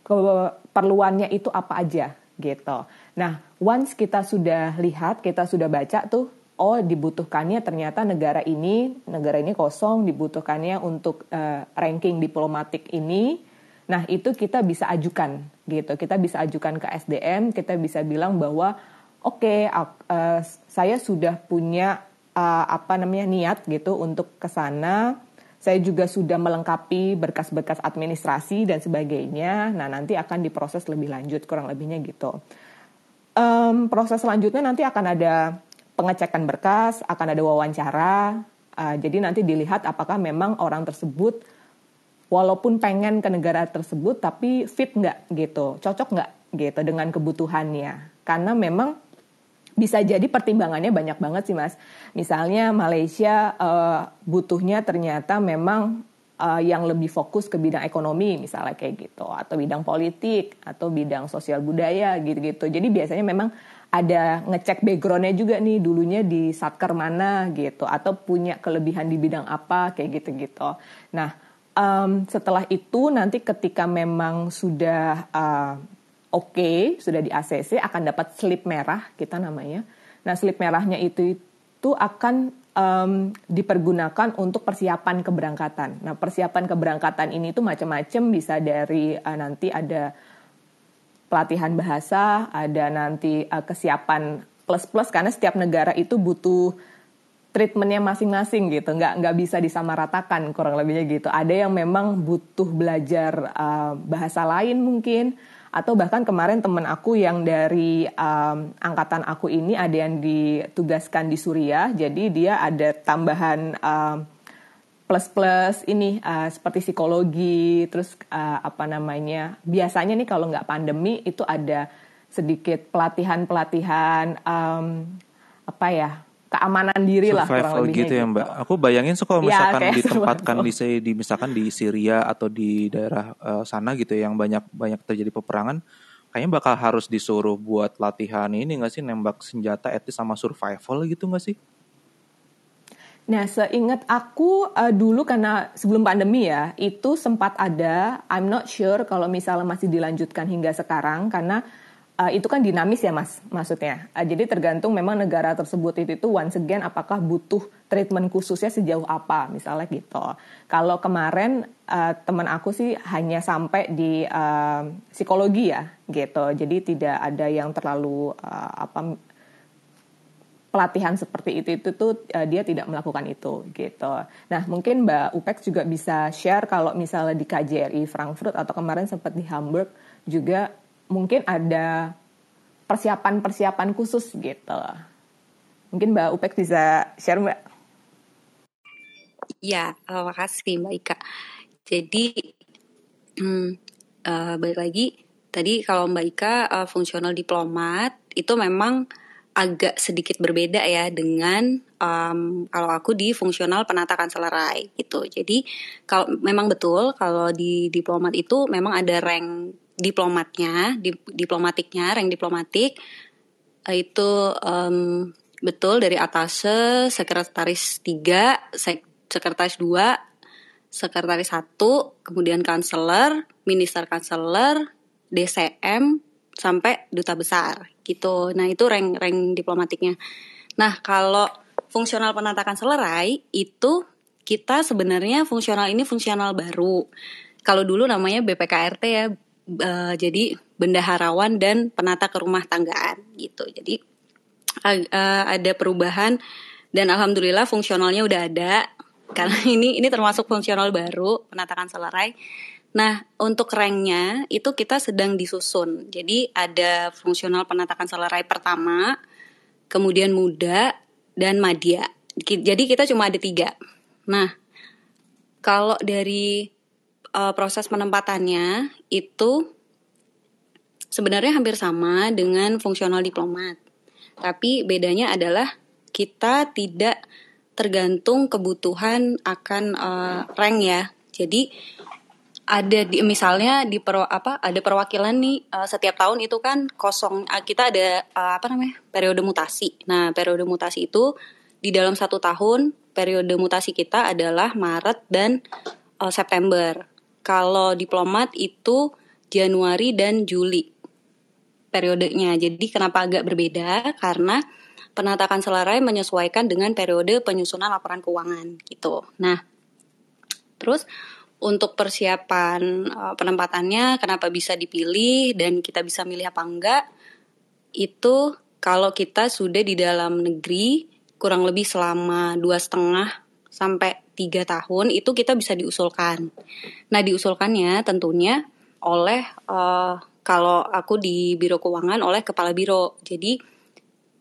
S1: keperluannya itu apa aja gitu. Nah, once kita sudah lihat, kita sudah baca tuh, oh dibutuhkannya ternyata negara ini, negara ini kosong, dibutuhkannya untuk uh, ranking diplomatik ini. Nah, itu kita bisa ajukan gitu. Kita bisa ajukan ke SDM, kita bisa bilang bahwa oke okay, uh, eh, saya sudah punya uh, apa namanya niat gitu untuk ke sana. Saya juga sudah melengkapi berkas-berkas administrasi dan sebagainya. Nah, nanti akan diproses lebih lanjut, kurang lebihnya gitu. Um, proses selanjutnya nanti akan ada pengecekan berkas, akan ada wawancara. Uh, jadi nanti dilihat apakah memang orang tersebut walaupun pengen ke negara tersebut tapi fit nggak gitu, cocok nggak gitu dengan kebutuhannya. Karena memang bisa jadi pertimbangannya banyak banget sih mas. Misalnya Malaysia uh, butuhnya ternyata memang uh, yang lebih fokus ke bidang ekonomi misalnya kayak gitu atau bidang politik atau bidang sosial budaya gitu-gitu. Jadi biasanya memang ada ngecek backgroundnya juga nih dulunya di satker mana gitu atau punya kelebihan di bidang apa kayak gitu-gitu. Nah um, setelah itu nanti ketika memang sudah uh, oke, sudah di ACC akan dapat slip merah kita namanya. Nah, slip merahnya itu itu akan um, dipergunakan untuk persiapan keberangkatan. Nah, persiapan keberangkatan ini itu macam-macam bisa dari uh, nanti ada pelatihan bahasa, ada nanti uh, kesiapan plus-plus karena setiap negara itu butuh treatmentnya masing-masing gitu, nggak nggak bisa disamaratakan kurang lebihnya gitu. Ada yang memang butuh belajar uh, bahasa lain mungkin, atau bahkan kemarin teman aku yang dari um, angkatan aku ini ada yang ditugaskan di Suriah. Jadi dia ada tambahan um, plus plus ini uh, seperti psikologi terus uh, apa namanya biasanya nih kalau nggak pandemi itu ada sedikit pelatihan pelatihan um, apa ya keamanan diri lah
S2: kurang lebihnya gitu ya mbak. Gitu. Aku bayangin so kalau ya, misalkan ya, ditempatkan di, [laughs] di misalkan di Syria atau di daerah uh, sana gitu yang banyak banyak terjadi peperangan, kayaknya bakal harus disuruh buat latihan ini nggak sih nembak senjata etis sama survival gitu nggak sih?
S1: Nah, seingat aku uh, dulu karena sebelum pandemi ya, itu sempat ada, I'm not sure kalau misalnya masih dilanjutkan hingga sekarang karena uh, itu kan dinamis ya mas, maksudnya. Uh, jadi tergantung memang negara tersebut itu, itu once again apakah butuh treatment khususnya sejauh apa, misalnya gitu. Kalau kemarin uh, teman aku sih hanya sampai di uh, psikologi ya, gitu. Jadi tidak ada yang terlalu uh, apa pelatihan seperti itu itu tuh uh, dia tidak melakukan itu gitu. Nah mungkin Mbak Upex juga bisa share kalau misalnya di KJRI Frankfurt atau kemarin sempat di Hamburg juga mungkin ada persiapan-persiapan khusus gitu. Mungkin Mbak Upex bisa share Mbak.
S5: Ya, uh, makasih Mbak Ika. Jadi hmm, uh, balik lagi tadi kalau Mbak Ika uh, fungsional diplomat itu memang agak sedikit berbeda ya dengan um, kalau aku di fungsional penata selerai gitu. Jadi kalau memang betul kalau di diplomat itu memang ada rank diplomatnya, di, diplomatiknya, rank diplomatik itu um, betul dari atas sekretaris 3, sek, sekretaris 2, sekretaris 1, kemudian kanseler, minister kanseler, DCM sampai duta besar gitu. Nah itu rank-rank diplomatiknya. Nah kalau fungsional penatakan selerai itu kita sebenarnya fungsional ini fungsional baru. Kalau dulu namanya BPKRT ya, uh, jadi bendaharawan dan penata kerumah tanggaan gitu. Jadi uh, ada perubahan dan alhamdulillah fungsionalnya udah ada karena [laughs] ini ini termasuk fungsional baru penatakan selerai Nah, untuk ranknya itu kita sedang disusun. Jadi ada fungsional penatakan selerai pertama, kemudian muda, dan madya. Jadi kita cuma ada tiga. Nah, kalau dari uh, proses penempatannya itu sebenarnya hampir sama dengan fungsional diplomat. Tapi bedanya adalah kita tidak tergantung kebutuhan akan uh, rank ya. Jadi ada di misalnya di per, apa ada perwakilan nih uh, setiap tahun itu kan kosong kita ada uh, apa namanya periode mutasi. Nah periode mutasi itu di dalam satu tahun periode mutasi kita adalah Maret dan uh, September. Kalau diplomat itu Januari dan Juli periodenya. Jadi kenapa agak berbeda? Karena penatakan selarai menyesuaikan dengan periode penyusunan laporan keuangan gitu. Nah, terus untuk persiapan uh, penempatannya kenapa bisa dipilih dan kita bisa milih apa enggak itu kalau kita sudah di dalam negeri kurang lebih selama dua setengah sampai tiga tahun itu kita bisa diusulkan. Nah diusulkannya tentunya oleh uh, kalau aku di biro keuangan oleh kepala biro. Jadi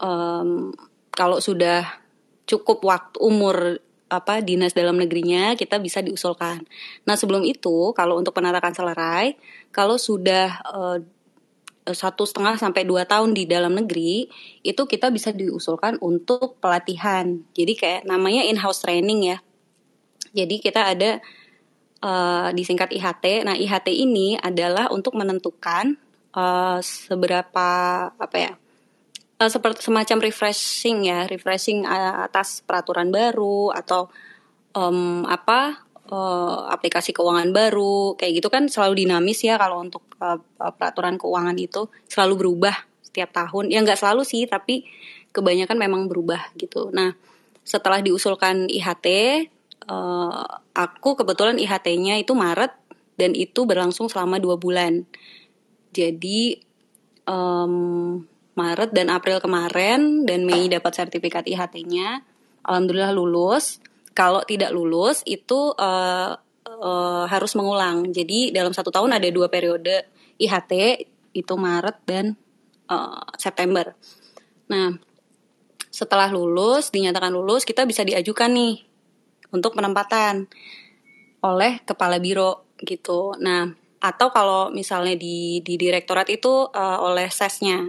S5: um, kalau sudah cukup waktu umur apa dinas dalam negerinya kita bisa diusulkan. Nah sebelum itu kalau untuk penatakan selerai kalau sudah uh, satu setengah sampai dua tahun di dalam negeri itu kita bisa diusulkan untuk pelatihan. Jadi kayak namanya in-house training ya. Jadi kita ada uh, disingkat IHT. Nah IHT ini adalah untuk menentukan uh, seberapa apa ya uh, seperti semacam refreshing ya, refreshing atas peraturan baru atau um, apa uh, aplikasi keuangan baru kayak gitu kan selalu dinamis ya kalau untuk uh, peraturan keuangan itu selalu berubah setiap tahun. Ya nggak selalu sih, tapi kebanyakan memang berubah gitu. Nah setelah diusulkan IHT, uh, aku kebetulan IHT-nya itu Maret dan itu berlangsung selama dua bulan. Jadi um, Maret dan April kemarin dan Mei dapat sertifikat IHT-nya. Alhamdulillah lulus. Kalau tidak lulus itu uh, uh, harus mengulang. Jadi dalam satu tahun ada dua periode IHT itu Maret dan uh, September. Nah setelah lulus dinyatakan lulus kita bisa diajukan nih untuk penempatan oleh kepala biro gitu. Nah atau kalau misalnya di di direktorat itu uh, oleh sesnya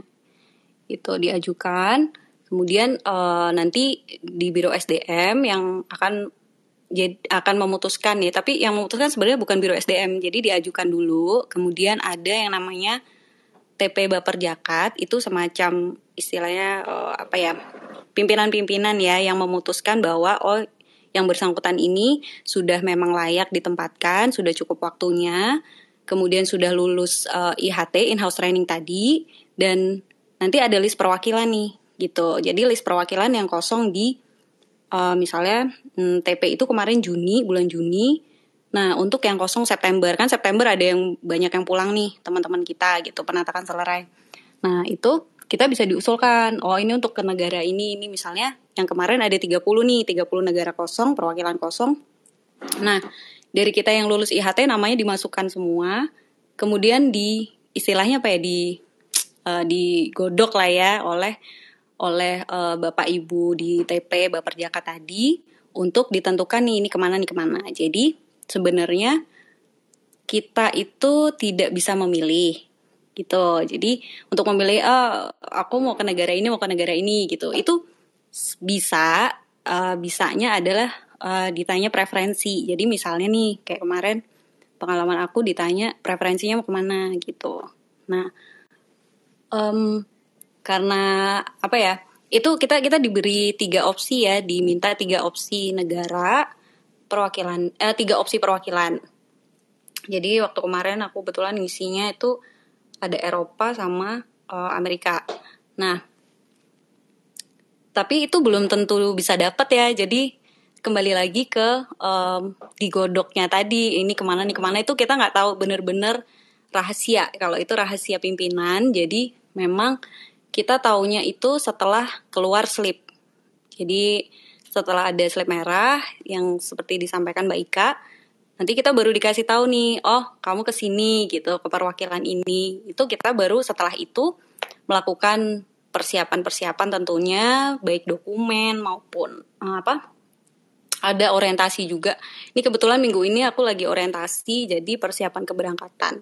S5: itu diajukan. Kemudian uh, nanti di biro SDM yang akan jadi akan memutuskan ya. Tapi yang memutuskan sebenarnya bukan biro SDM jadi diajukan dulu. Kemudian ada yang namanya TP Baper Jakat. Itu semacam istilahnya uh, apa ya pimpinan-pimpinan ya yang memutuskan bahwa oh yang bersangkutan ini sudah memang layak ditempatkan, sudah cukup waktunya, kemudian sudah lulus uh, IHT in-house training tadi dan nanti ada list perwakilan nih gitu. Jadi list perwakilan yang kosong di uh, misalnya hmm, TP itu kemarin Juni bulan Juni. Nah untuk yang kosong September kan September ada yang banyak yang pulang nih teman-teman kita gitu penatakan selesai. Nah itu kita bisa diusulkan oh ini untuk ke negara ini ini misalnya yang kemarin ada 30 nih 30 negara kosong perwakilan kosong. Nah dari kita yang lulus IHT namanya dimasukkan semua kemudian di istilahnya apa ya di uh, [tsk] digodok lah ya oleh oleh uh, bapak ibu di TP bapak Jaka tadi untuk ditentukan nih ini ke mana nih ke mana. Jadi sebenarnya kita itu tidak bisa memilih gitu. Jadi untuk memilih oh, aku mau ke negara ini mau ke negara ini gitu. Itu bisa uh, bisanya adalah uh, ditanya preferensi. Jadi misalnya nih kayak kemarin pengalaman aku ditanya preferensinya mau ke mana gitu. Nah um, karena apa ya? Itu kita kita diberi tiga opsi ya, diminta tiga opsi negara perwakilan, eh, tiga opsi perwakilan. Jadi waktu kemarin aku kebetulan ngisinya itu ada Eropa sama uh, Amerika. Nah, tapi itu belum tentu bisa dapat ya. Jadi kembali lagi ke um, digodoknya tadi ini ke mana nih ke mana itu kita nggak tahu bener-bener rahasia. Kalau itu rahasia pimpinan, jadi memang kita taunya itu setelah keluar slip. Jadi setelah ada slip merah yang seperti disampaikan Mbak Ika, nanti kita baru dikasih tahu nih oh kamu ke sini gitu ke perwakilan ini. Itu kita baru setelah itu melakukan persiapan-persiapan tentunya baik dokumen maupun uh, apa ada orientasi juga. Ini kebetulan minggu ini aku lagi orientasi jadi persiapan keberangkatan.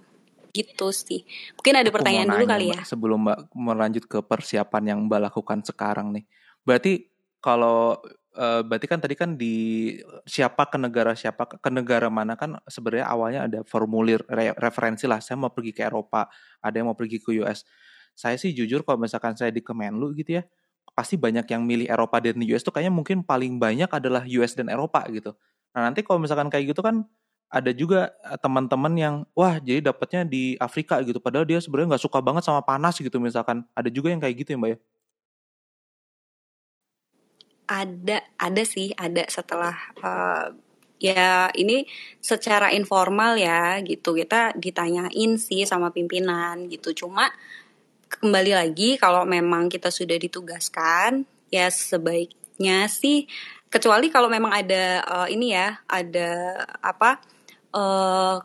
S5: Gitu sih. Mungkin ada pertanyaan dulu kali ya?
S2: sebelum mbak melanjut ke persiapan yang mbak lakukan sekarang nih. Berarti kalau Uh, berarti kan tadi kan di siapa ke negara siapa ke negara mana kan sebenarnya awalnya ada formulir re referensi lah saya mau pergi ke Eropa ada yang mau pergi ke US saya sih jujur kalau misalkan saya di Kemenlu gitu ya pasti banyak yang milih Eropa dan US tuh kayaknya mungkin paling banyak adalah US dan Eropa gitu. Nah nanti kalau misalkan kayak gitu kan ada juga eh, teman-teman yang wah jadi dapatnya di Afrika gitu. Padahal dia sebenarnya nggak suka banget sama panas gitu misalkan. Ada juga yang kayak gitu ya mbak ya
S5: ada ada sih ada setelah uh, ya ini secara informal ya gitu. Kita ditanyain sih sama pimpinan gitu. Cuma kembali lagi kalau memang kita sudah ditugaskan ya sebaiknya sih kecuali kalau memang ada uh, ini ya ada apa uh,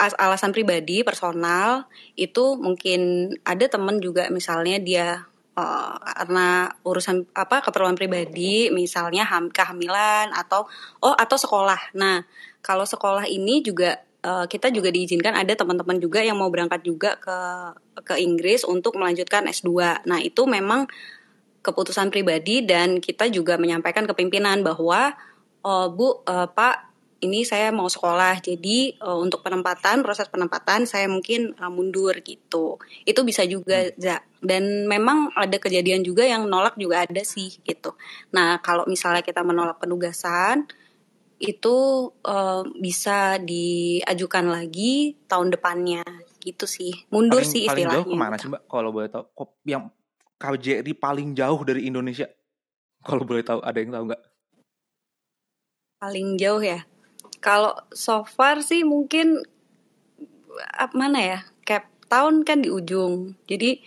S5: alasan pribadi personal itu mungkin ada temen juga misalnya dia uh, karena urusan apa keperluan pribadi misalnya ham, kehamilan atau oh atau sekolah. Nah, kalau sekolah ini juga uh, kita juga diizinkan ada teman-teman juga yang mau berangkat juga ke ke Inggris untuk melanjutkan S2. Nah, itu memang keputusan pribadi dan kita juga menyampaikan ke pimpinan bahwa oh, Bu, uh, Pak ini saya mau sekolah. Jadi uh, untuk penempatan proses penempatan saya mungkin uh, mundur gitu. Itu bisa juga hmm. dan memang ada kejadian juga yang nolak juga ada sih gitu. Nah kalau misalnya kita menolak penugasan itu uh, bisa diajukan lagi tahun depannya. Gitu sih. Mundur
S2: paling,
S5: sih
S2: paling
S5: istilahnya.
S2: jauh ke mana sih mbak? Kalau boleh tahu yang KJRI paling jauh dari Indonesia? Kalau boleh tahu ada yang tahu nggak?
S5: Paling jauh ya kalau so far sih mungkin mana ya? Cap tahun kan di ujung. Jadi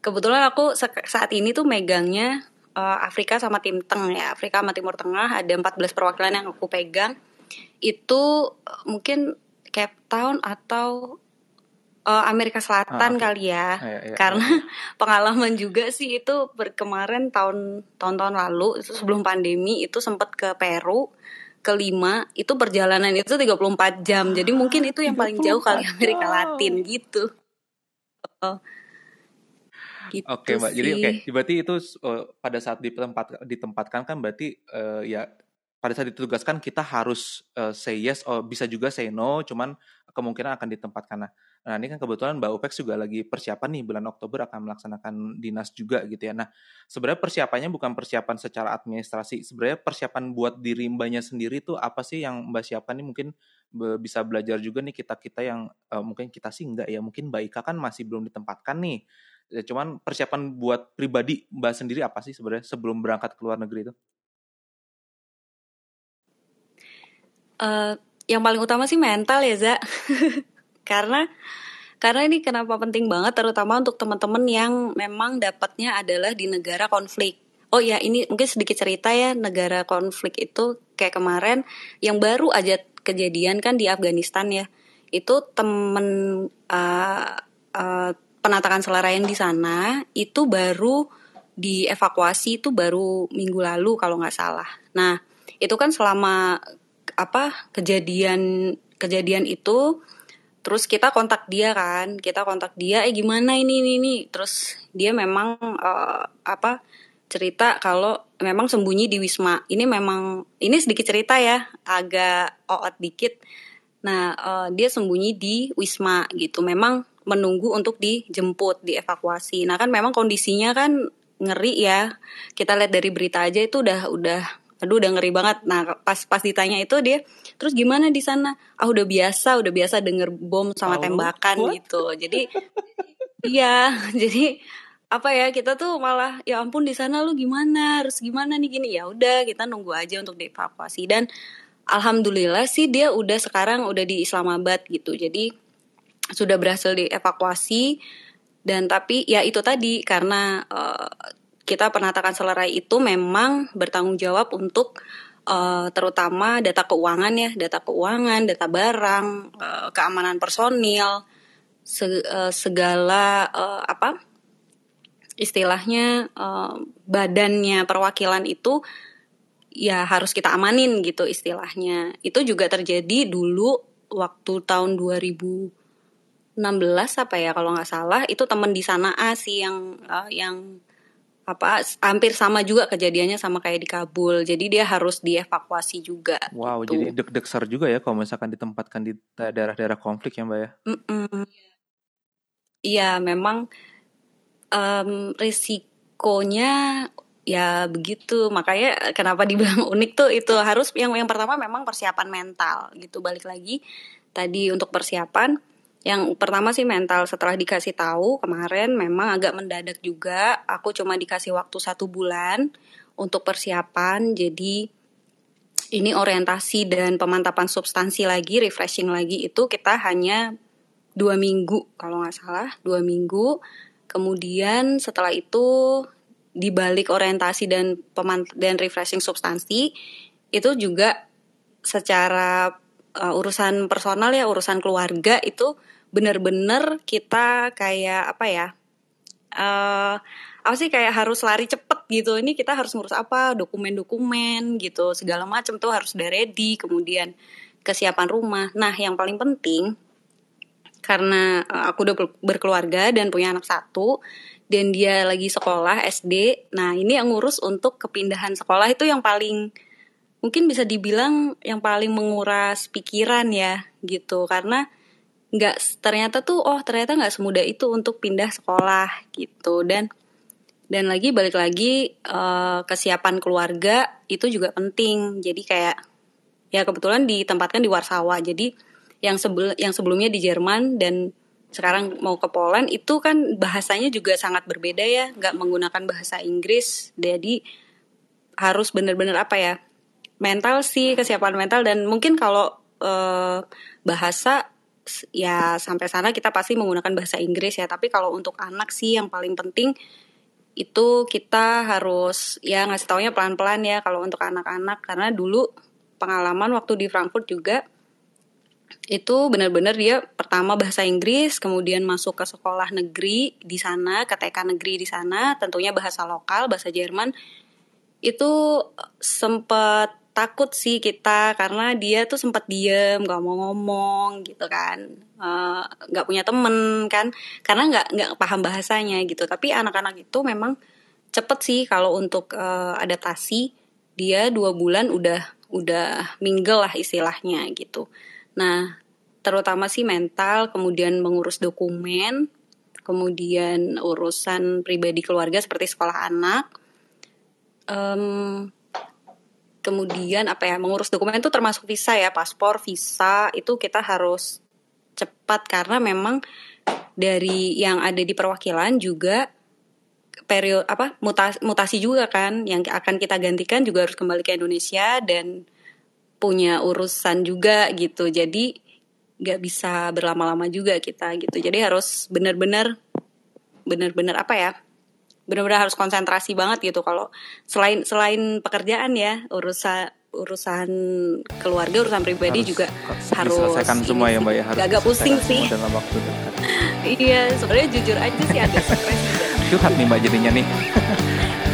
S5: kebetulan aku saat ini tuh megangnya uh, Afrika sama Tim Teng ya. Afrika sama Timur Tengah ada 14 perwakilan yang aku pegang. Itu uh, mungkin Cape Town atau uh, Amerika Selatan ah, kali ya. Ya, ya, Karena ya. [laughs] pengalaman juga sih itu kemarin tahun tahun-tahun lalu sebelum pandemi itu sempat ke Peru kelima itu perjalanan itu 34 jam. Jadi mungkin itu yang paling jauh kali Amerika Latin gitu. Oh.
S2: Gitu oke mbak, jadi oke, okay. berarti itu uh, pada saat ditempat ditempatkan kan berarti uh, ya pada saat ditugaskan kita harus uh, say yes, oh bisa juga say no, cuman kemungkinan akan ditempatkan. Nah, Nah ini kan kebetulan Mbak Upex juga lagi persiapan nih bulan Oktober akan melaksanakan dinas juga gitu ya. Nah sebenarnya persiapannya bukan persiapan secara administrasi. Sebenarnya persiapan buat diri mbaknya sendiri tuh apa sih yang mbak siapkan nih mungkin bisa belajar juga nih kita kita yang uh, mungkin kita sih enggak ya mungkin Mbak Ika kan masih belum ditempatkan nih. Ya, cuman persiapan buat pribadi mbak sendiri apa sih sebenarnya sebelum berangkat ke luar negeri itu?
S5: Uh, yang paling utama sih mental ya Za. [laughs] karena karena ini kenapa penting banget terutama untuk teman-teman yang memang dapatnya adalah di negara konflik. Oh ya, ini mungkin sedikit cerita ya, negara konflik itu kayak kemarin yang baru aja kejadian kan di Afghanistan ya. Itu temen uh, uh, penatakan selarayan di sana itu baru dievakuasi itu baru minggu lalu kalau nggak salah. Nah, itu kan selama apa kejadian kejadian itu terus kita kontak dia kan kita kontak dia eh gimana ini ini ini? Terus dia memang uh, apa cerita kalau memang sembunyi di wisma. Ini memang ini sedikit cerita ya agak oot dikit. Nah uh, dia sembunyi di wisma gitu. Memang menunggu untuk dijemput dievakuasi. Nah kan memang kondisinya kan ngeri ya. Kita lihat dari berita aja itu udah udah aduh udah ngeri banget. Nah pas pas ditanya itu dia terus gimana di sana? Ah udah biasa udah biasa denger bom sama oh, tembakan what? gitu. Jadi iya [laughs] jadi apa ya kita tuh malah ya ampun di sana lu gimana? Harus gimana nih gini? Ya udah kita nunggu aja untuk dievakuasi. Dan alhamdulillah sih dia udah sekarang udah di Islamabad gitu. Jadi sudah berhasil dievakuasi. Dan tapi ya itu tadi karena uh, kita penatakan selerai itu memang bertanggung jawab untuk uh, terutama data keuangan ya, data keuangan, data barang, uh, keamanan personil, se uh, segala uh, apa istilahnya uh, badannya perwakilan itu ya harus kita amanin gitu istilahnya. Itu juga terjadi dulu waktu tahun 2016 apa ya kalau nggak salah itu teman di sana A sih yang uh, yang apa hampir sama juga kejadiannya sama kayak di Kabul. Jadi dia harus dievakuasi juga.
S2: Wow, gitu. jadi deg-deg ser juga ya kalau misalkan ditempatkan di daerah-daerah konflik ya, Mbak ya.
S5: Iya, memang um, risikonya ya begitu. Makanya kenapa dibilang [laughs] unik tuh itu harus yang yang pertama memang persiapan mental gitu. Balik lagi tadi untuk persiapan yang pertama sih mental setelah dikasih tahu kemarin memang agak mendadak juga. Aku cuma dikasih waktu satu bulan untuk persiapan. Jadi ini orientasi dan pemantapan substansi lagi, refreshing lagi itu kita hanya dua minggu kalau nggak salah dua minggu. Kemudian setelah itu dibalik orientasi dan pemant dan refreshing substansi itu juga secara uh, urusan personal ya urusan keluarga itu bener-bener kita kayak apa ya uh, apa sih kayak harus lari cepet gitu. Ini kita harus ngurus apa dokumen-dokumen gitu segala macam tuh harus udah ready kemudian kesiapan rumah. Nah yang paling penting karena uh, aku udah berkeluarga dan punya anak satu dan dia lagi sekolah SD nah ini yang ngurus untuk kepindahan sekolah itu yang paling mungkin bisa dibilang yang paling menguras pikiran ya gitu. Karena nggak ternyata tuh oh ternyata nggak semudah itu untuk pindah sekolah gitu. Dan dan lagi balik lagi uh, kesiapan keluarga itu juga penting. Jadi kayak ya kebetulan ditempatkan di Warsawa. Jadi yang sebel yang sebelumnya di Jerman dan sekarang mau ke Poland itu kan bahasanya juga sangat berbeda ya. Nggak menggunakan bahasa Inggris. Jadi harus bener-bener apa ya mental sih kesiapan mental. Dan mungkin kalau uh, bahasa ya sampai sana kita pasti menggunakan bahasa Inggris ya. Tapi kalau untuk anak sih yang paling penting itu kita harus ya ngasih taunya pelan-pelan ya kalau untuk anak-anak. Karena dulu pengalaman waktu di Frankfurt juga itu benar-benar dia pertama bahasa Inggris kemudian masuk ke sekolah negeri di sana ke TK negeri di sana tentunya bahasa lokal bahasa Jerman. Itu sempat takut sih kita karena dia tuh sempat diem nggak mau ngomong gitu kan. Eh, nggak uh, punya temen kan karena nggak nggak paham bahasanya gitu. Tapi anak-anak itu memang cepet sih kalau untuk uh, adaptasi. Dia dua bulan udah udah mingle lah istilahnya gitu. Nah terutama sih mental, kemudian mengurus dokumen, kemudian urusan pribadi keluarga seperti sekolah anak. Um, kemudian apa ya mengurus dokumen itu termasuk visa ya paspor visa itu kita harus cepat karena memang dari yang ada di perwakilan juga periode apa mutasi, mutasi juga kan yang akan kita gantikan juga harus kembali ke Indonesia dan punya urusan juga gitu. Jadi nggak bisa berlama-lama juga kita gitu. Jadi harus benar-benar benar-benar apa ya benar-benar harus konsentrasi banget gitu kalau selain selain pekerjaan ya urusan urusan keluarga urusan pribadi harus, juga harus
S2: diselesaikan semua ya mbak ya. harus
S5: agak pusing sih.
S2: dalam waktu dekat. [laughs]
S5: Iya sebenarnya jujur aja sih agak stres
S2: curhat nih mbak jadinya nih [laughs]